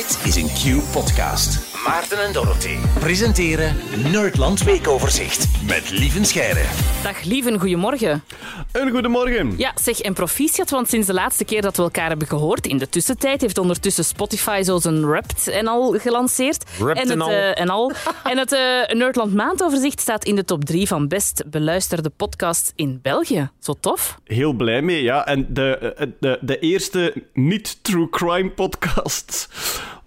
Dit is een Q-podcast. Maarten en Dorothy presenteren Nerdland Weekoverzicht met Lieven Scheire. Dag Lieven, goedemorgen. Een goedemorgen. Ja, zeg en proficiat, want sinds de laatste keer dat we elkaar hebben gehoord, in de tussentijd, heeft ondertussen Spotify zo zijn Wrapped en al gelanceerd. Wrapped en, en het, al. eh, en al. En het eh, Nerdland Maandoverzicht staat in de top 3 van best beluisterde podcasts in België. Zo tof. Heel blij mee, ja. En de, eh, de, de eerste niet-true crime podcast.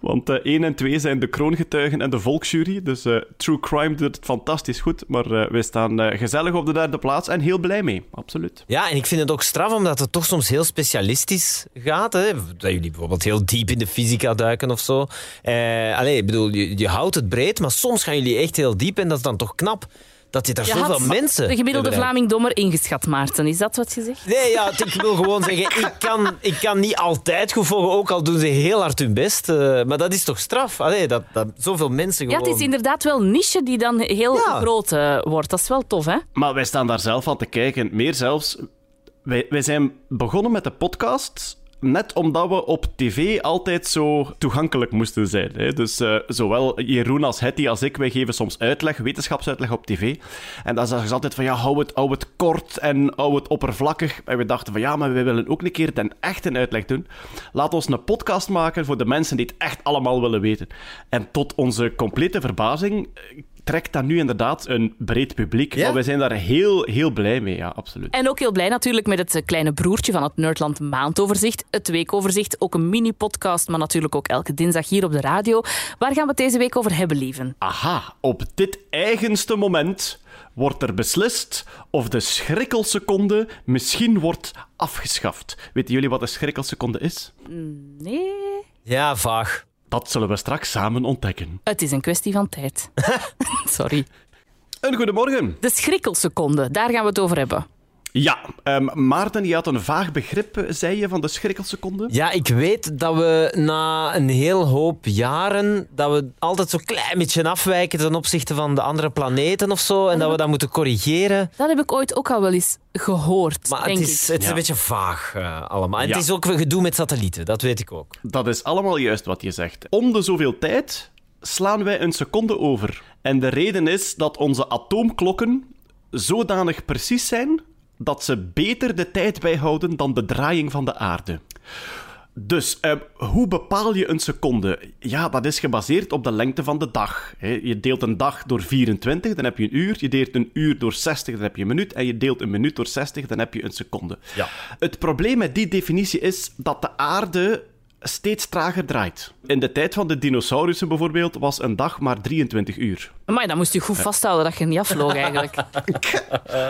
Want eh 1 en 2 zijn de kroongetuigen en de volksjury. Dus eh, true crime doet het fantastisch goed. Maar eh, wij staan eh, gezellig op de derde plaats en heel blij mee. Absoluut. Ja, en ik vind het ook straf omdat het toch soms heel specialistisch gaat. Hè? Dat jullie bijvoorbeeld heel diep in de fysica duiken of zo. Eh, allee, ik bedoel, je houdt het breed, maar soms gaan jullie echt heel diep en dat is dan toch knap dat je daar zoveel mensen... De gemiddelde. Vlaming dommer ingeschat, Maarten. Is dat wat je zegt? Nee, ja, ik wil gewoon zeggen, ik kan, ik kan niet altijd goed volgen, ook al doen ze heel hard hun best. eh, maar dat is toch straf? Allee, dat, dat zoveel mensen Ja, gewoon... het is inderdaad wel een niche die dan heel Ja. groot eh, wordt. Dat is wel tof, hè? Maar wij staan daar zelf aan te kijken. Meer zelfs, wij, wij zijn begonnen met de podcast net omdat we op tv altijd zo toegankelijk moesten zijn. Hè. Dus eh, zowel Jeroen als Hetty als ik, wij geven soms uitleg, wetenschapsuitleg op tv. En dan zeggen ze altijd van ja, hou het, hou het kort en hou het oppervlakkig. En we dachten van ja, maar we willen ook een keer een echte uitleg doen. Laat ons een podcast maken voor de mensen die het echt allemaal willen weten. En tot onze complete verbazing eh, trekt dat nu inderdaad een breed publiek. Ja? Maar wij zijn daar heel, heel blij mee, ja, absoluut. En ook heel blij natuurlijk met het eh, kleine broertje van het Nerdland Maandoverzicht, het Weekoverzicht. Ook een mini-podcast, maar natuurlijk ook elke dinsdag hier op de radio. Waar gaan we het deze week over hebben, lieven? Aha, op dit eigenste moment wordt er beslist of de schrikkelseconde misschien wordt afgeschaft. Weten jullie wat een schrikkelseconde is? Nee, Ja, vaag. Dat zullen we straks samen ontdekken. het is een kwestie van tijd. Sorry. Een goedemorgen. De schrikkelseconde, daar gaan we het over hebben. Ja, ehm, Maarten, je had een vaag begrip, eh, zei je, van de schrikkelseconde? Ja, ik weet dat we na een heel hoop jaren dat we altijd zo'n klein beetje afwijken ten opzichte van de andere planeten of zo en dat we dat moeten corrigeren. Dat heb ik ooit ook al wel eens gehoord, Maar denk het is, ik. het is Ja. een beetje vaag eh, allemaal. En Ja. het is ook gedoe met satellieten, dat weet ik ook. Dat is allemaal juist wat je zegt. Om de zoveel tijd slaan wij een seconde over. En de reden is dat onze atoomklokken zodanig precies zijn dat ze beter de tijd bijhouden dan de draaiing van de aarde. Dus, eh, hoe bepaal je een seconde? Ja, dat is gebaseerd op de lengte van de dag. Je deelt een dag door 24, dan heb je een uur. Je deelt een uur door 60, dan heb je een minuut. En je deelt een minuut door 60, dan heb je een seconde. Ja. Het probleem met die definitie is dat de aarde steeds trager draait. In de tijd van de dinosaurussen bijvoorbeeld was een dag maar 23 uur. Maar dan moest je goed vasthouden dat je niet afvloog eigenlijk.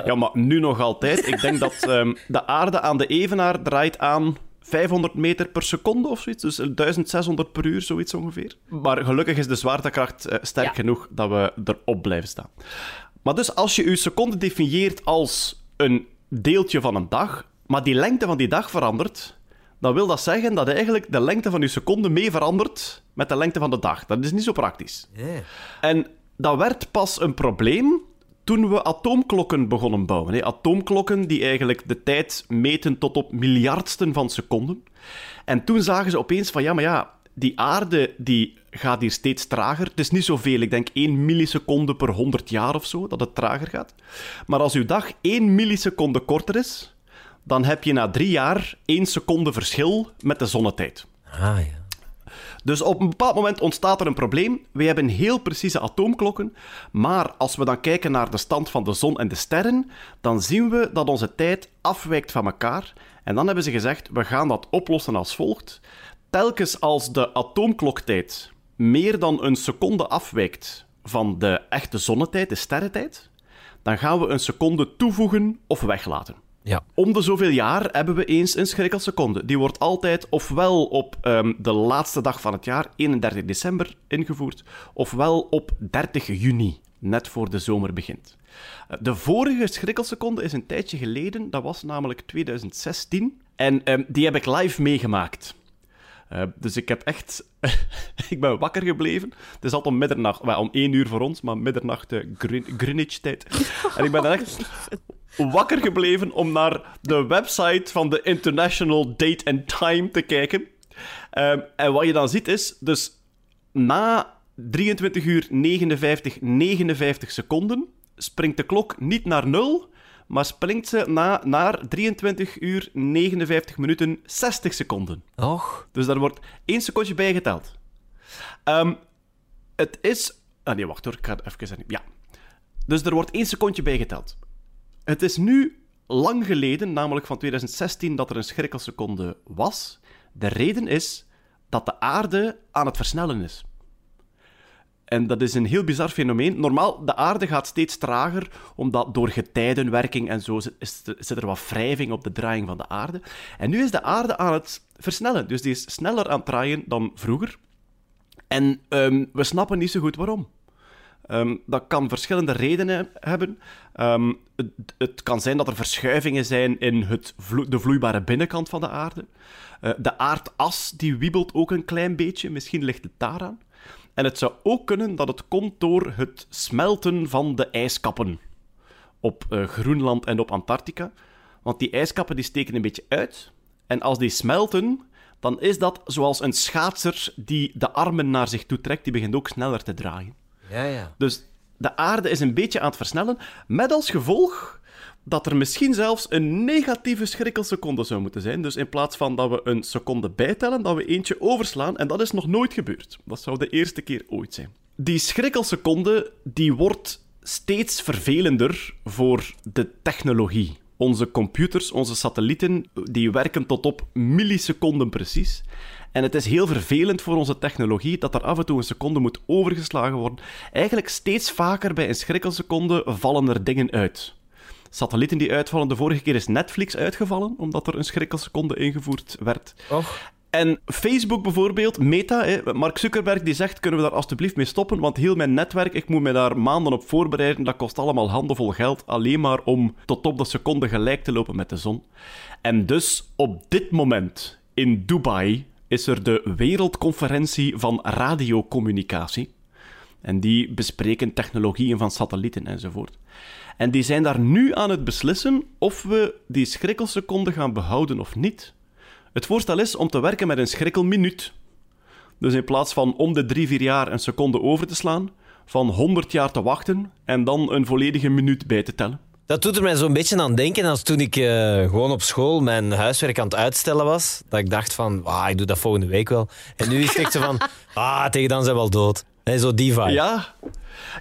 Ja, maar nu nog altijd. Ik denk dat ehm, de aarde aan de evenaar draait aan 500 meter per seconde of zoiets. Dus 1600 per uur, zoiets ongeveer. Maar gelukkig is de zwaartekracht eh, sterk Ja. genoeg dat we erop blijven staan. Maar dus als je je seconde definieert als een deeltje van een dag, maar die lengte van die dag verandert, dan wil dat zeggen dat eigenlijk de lengte van je seconde mee verandert met de lengte van de dag. Dat is niet zo praktisch. En dat werd pas een probleem toen we atoomklokken begonnen bouwen. hè. Atoomklokken die eigenlijk de tijd meten tot op miljardsten van seconden. En toen zagen ze opeens van, ja, maar ja, die aarde die gaat hier steeds trager. Het is niet zoveel, ik denk 1 milliseconde per 100 jaar of zo, dat het trager gaat. Maar als uw dag 1 milliseconde korter is, dan heb je na drie jaar 1 seconde verschil met de zonnetijd. Ah ja. Dus op een bepaald moment ontstaat er een probleem. We hebben heel precieze atoomklokken, maar als we dan kijken naar de stand van de zon en de sterren, dan zien we dat onze tijd afwijkt van elkaar. En dan hebben ze gezegd, we gaan dat oplossen als volgt. Telkens als de atoomkloktijd meer dan een seconde afwijkt van de echte zonnetijd, de sterrentijd, dan gaan we een seconde toevoegen of weglaten. Ja. Om de zoveel jaar hebben we eens een schrikkelseconde. Die wordt altijd ofwel op ehm, de laatste dag van het jaar, 31 december, ingevoerd, ofwel op 30 juni, net voor de zomer begint. Eh, De vorige schrikkelseconde is een tijdje geleden, dat was namelijk 2016. En ehm, die heb ik live meegemaakt. Eh, dus ik heb echt... ik ben wakker gebleven. Het is altijd om middernacht, wel, om één uur voor ons, maar middernacht eh, Greenwich-tijd. En ik ben echt wakker gebleven om naar de website van de International Date and Time te kijken. Ehm, en wat je dan ziet is, dus na 23 uur 59, 59 seconden springt de klok niet naar 0, maar springt ze na, naar 23 uur 59 minuten 60 seconden. Och. Dus daar wordt één secondje bijgeteld. Ehm, het is... Ah nee, wacht hoor, ik ga het even... Ja. Dus er wordt één secondje bijgeteld. Het is nu lang geleden, namelijk van 2016, dat er een schrikkelseconde was. De reden is dat de aarde aan het versnellen is. En dat is een heel bizar fenomeen. Normaal, de aarde gaat steeds trager, omdat door getijdenwerking en zo zit er wat wrijving op de draaiing van de aarde. En nu is de aarde aan het versnellen. Dus die is sneller aan het draaien dan vroeger. En um, we snappen niet zo goed waarom. Um, dat kan verschillende redenen hebben. Um, het, het, kan zijn dat er verschuivingen zijn in het de vloeibare binnenkant van de aarde. Uh, de aardas die wiebelt ook een klein beetje, misschien ligt het daaraan. En het zou ook kunnen dat het komt door het smelten van de ijskappen op uh, Groenland en op Antarctica. Want die ijskappen die steken een beetje uit. En als die smelten, dan is dat zoals een schaatser die de armen naar zich toe trekt, die begint ook sneller te draaien. Ja, ja. Dus de aarde is een beetje aan het versnellen, met als gevolg dat er misschien zelfs een negatieve schrikkelseconde zou moeten zijn. Dus in plaats van dat we een seconde bijtellen, dat we eentje overslaan. En dat is nog nooit gebeurd. Dat zou de eerste keer ooit zijn. Die schrikkelseconde die wordt steeds vervelender voor de technologie. Onze computers, onze satellieten, die werken tot op milliseconden precies. En het is heel vervelend voor onze technologie dat er af en toe een seconde moet overgeslagen worden. Eigenlijk steeds vaker bij een schrikkelseconde vallen er dingen uit. Satellieten die uitvallen. De vorige keer is Netflix uitgevallen, omdat er een schrikkelseconde ingevoerd werd. Och. En Facebook bijvoorbeeld, Meta, hè, Mark Zuckerberg die zegt, kunnen we daar alstublieft mee stoppen, want heel mijn netwerk, ik moet me daar maanden op voorbereiden, dat kost allemaal handenvol geld, alleen maar om tot op de seconde gelijk te lopen met de zon. En dus op dit moment in Dubai is er de Wereldconferentie van Radiocommunicatie. En die bespreken technologieën van satellieten enzovoort. En die zijn daar nu aan het beslissen of we die schrikkelseconde gaan behouden of niet. Het voorstel is om te werken met een schrikkelminuut. Dus in plaats van om de drie, vier jaar een seconde over te slaan, van 100 jaar te wachten en dan een volledige minuut bij te tellen. Dat doet er mij zo'n beetje aan denken als toen ik uh, gewoon op school mijn huiswerk aan het uitstellen was. Dat ik dacht van, ah, ik doe dat volgende week wel. En nu is het van, ah, tegen dan zijn we wel dood. Nee, zo die vibe. Ja.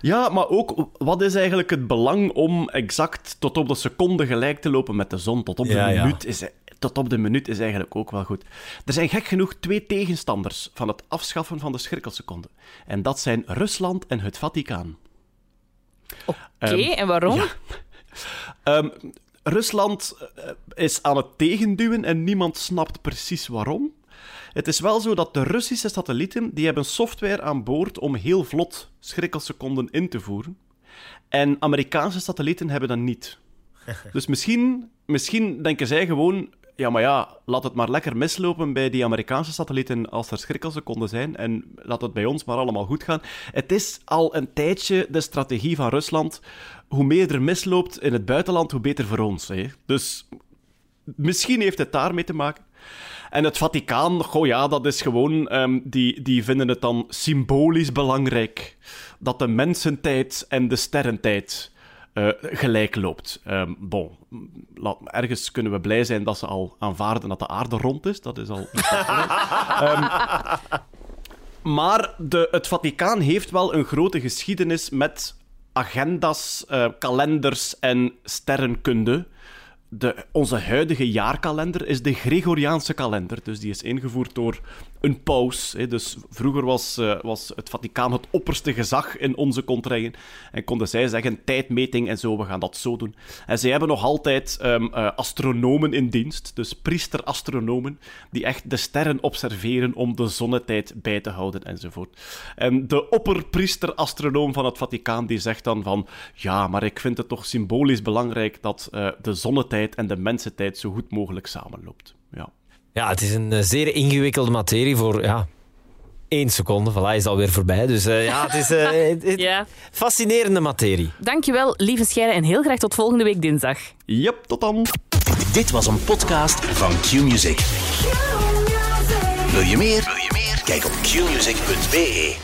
ja, maar ook, wat is eigenlijk het belang om exact tot op de seconde gelijk te lopen met de zon? Tot op de, Ja, ja. minuut, is, tot op de minuut is eigenlijk ook wel goed. Er zijn gek genoeg twee tegenstanders van het afschaffen van de schrikkelseconde. En dat zijn Rusland en het Vaticaan. Oké, Ehm, en waarom? ja. Ehm, Rusland eh, is aan het tegenduwen en niemand snapt precies waarom. Het is wel zo dat de Russische satellieten die hebben software aan boord om heel vlot schrikkelseconden in te voeren. En Amerikaanse satellieten hebben dat niet. Dus misschien, misschien denken zij gewoon... Ja, maar ja, laat het maar lekker mislopen bij die Amerikaanse satellieten als er schrikkelseconden zijn en laat het bij ons maar allemaal goed gaan. Het is al een tijdje de strategie van Rusland. Hoe meer er misloopt in het buitenland, hoe beter voor ons. Hè? Dus misschien heeft het daarmee te maken. En het Vaticaan, goh ja, dat is gewoon... ehm, die, die vinden het dan symbolisch belangrijk dat de mensentijd en de sterrentijd eh, gelijk loopt. Ehm, bon, laat, ergens kunnen we blij zijn dat ze al aanvaarden dat de aarde rond is. Dat is al... Ehm, maar de, het Vaticaan heeft wel een grote geschiedenis met agendas, eh, kalenders en sterrenkunde. De, onze huidige jaarkalender is de Gregoriaanse kalender. Dus die is ingevoerd door een paus. Hè. Dus vroeger was, eh, was het Vaticaan het opperste gezag in onze contraien. En konden zij zeggen, tijdmeting en zo, we gaan dat zo doen. En zij hebben nog altijd ehm, eh, astronomen in dienst. Dus priester-astronomen, die echt de sterren observeren om de zonnetijd bij te houden enzovoort. En de opperpriester-astronoom van het Vaticaan, die zegt dan van... Ja, maar ik vind het toch symbolisch belangrijk dat eh, de zonnetijd en de mensentijd zo goed mogelijk samenloopt. Ja. Ja, het is een eh, zeer ingewikkelde materie voor ja, één seconde. Voilà, is alweer voorbij. Dus eh, ja, het is eh, het- Ja. fascinerende materie. Dankjewel, lieve Scheire, en heel graag tot volgende week dinsdag. Yep, tot dan. Dit was een podcast van Q-Music. Q-music. Wil je meer? Wil je meer? Kijk op qmusic.be.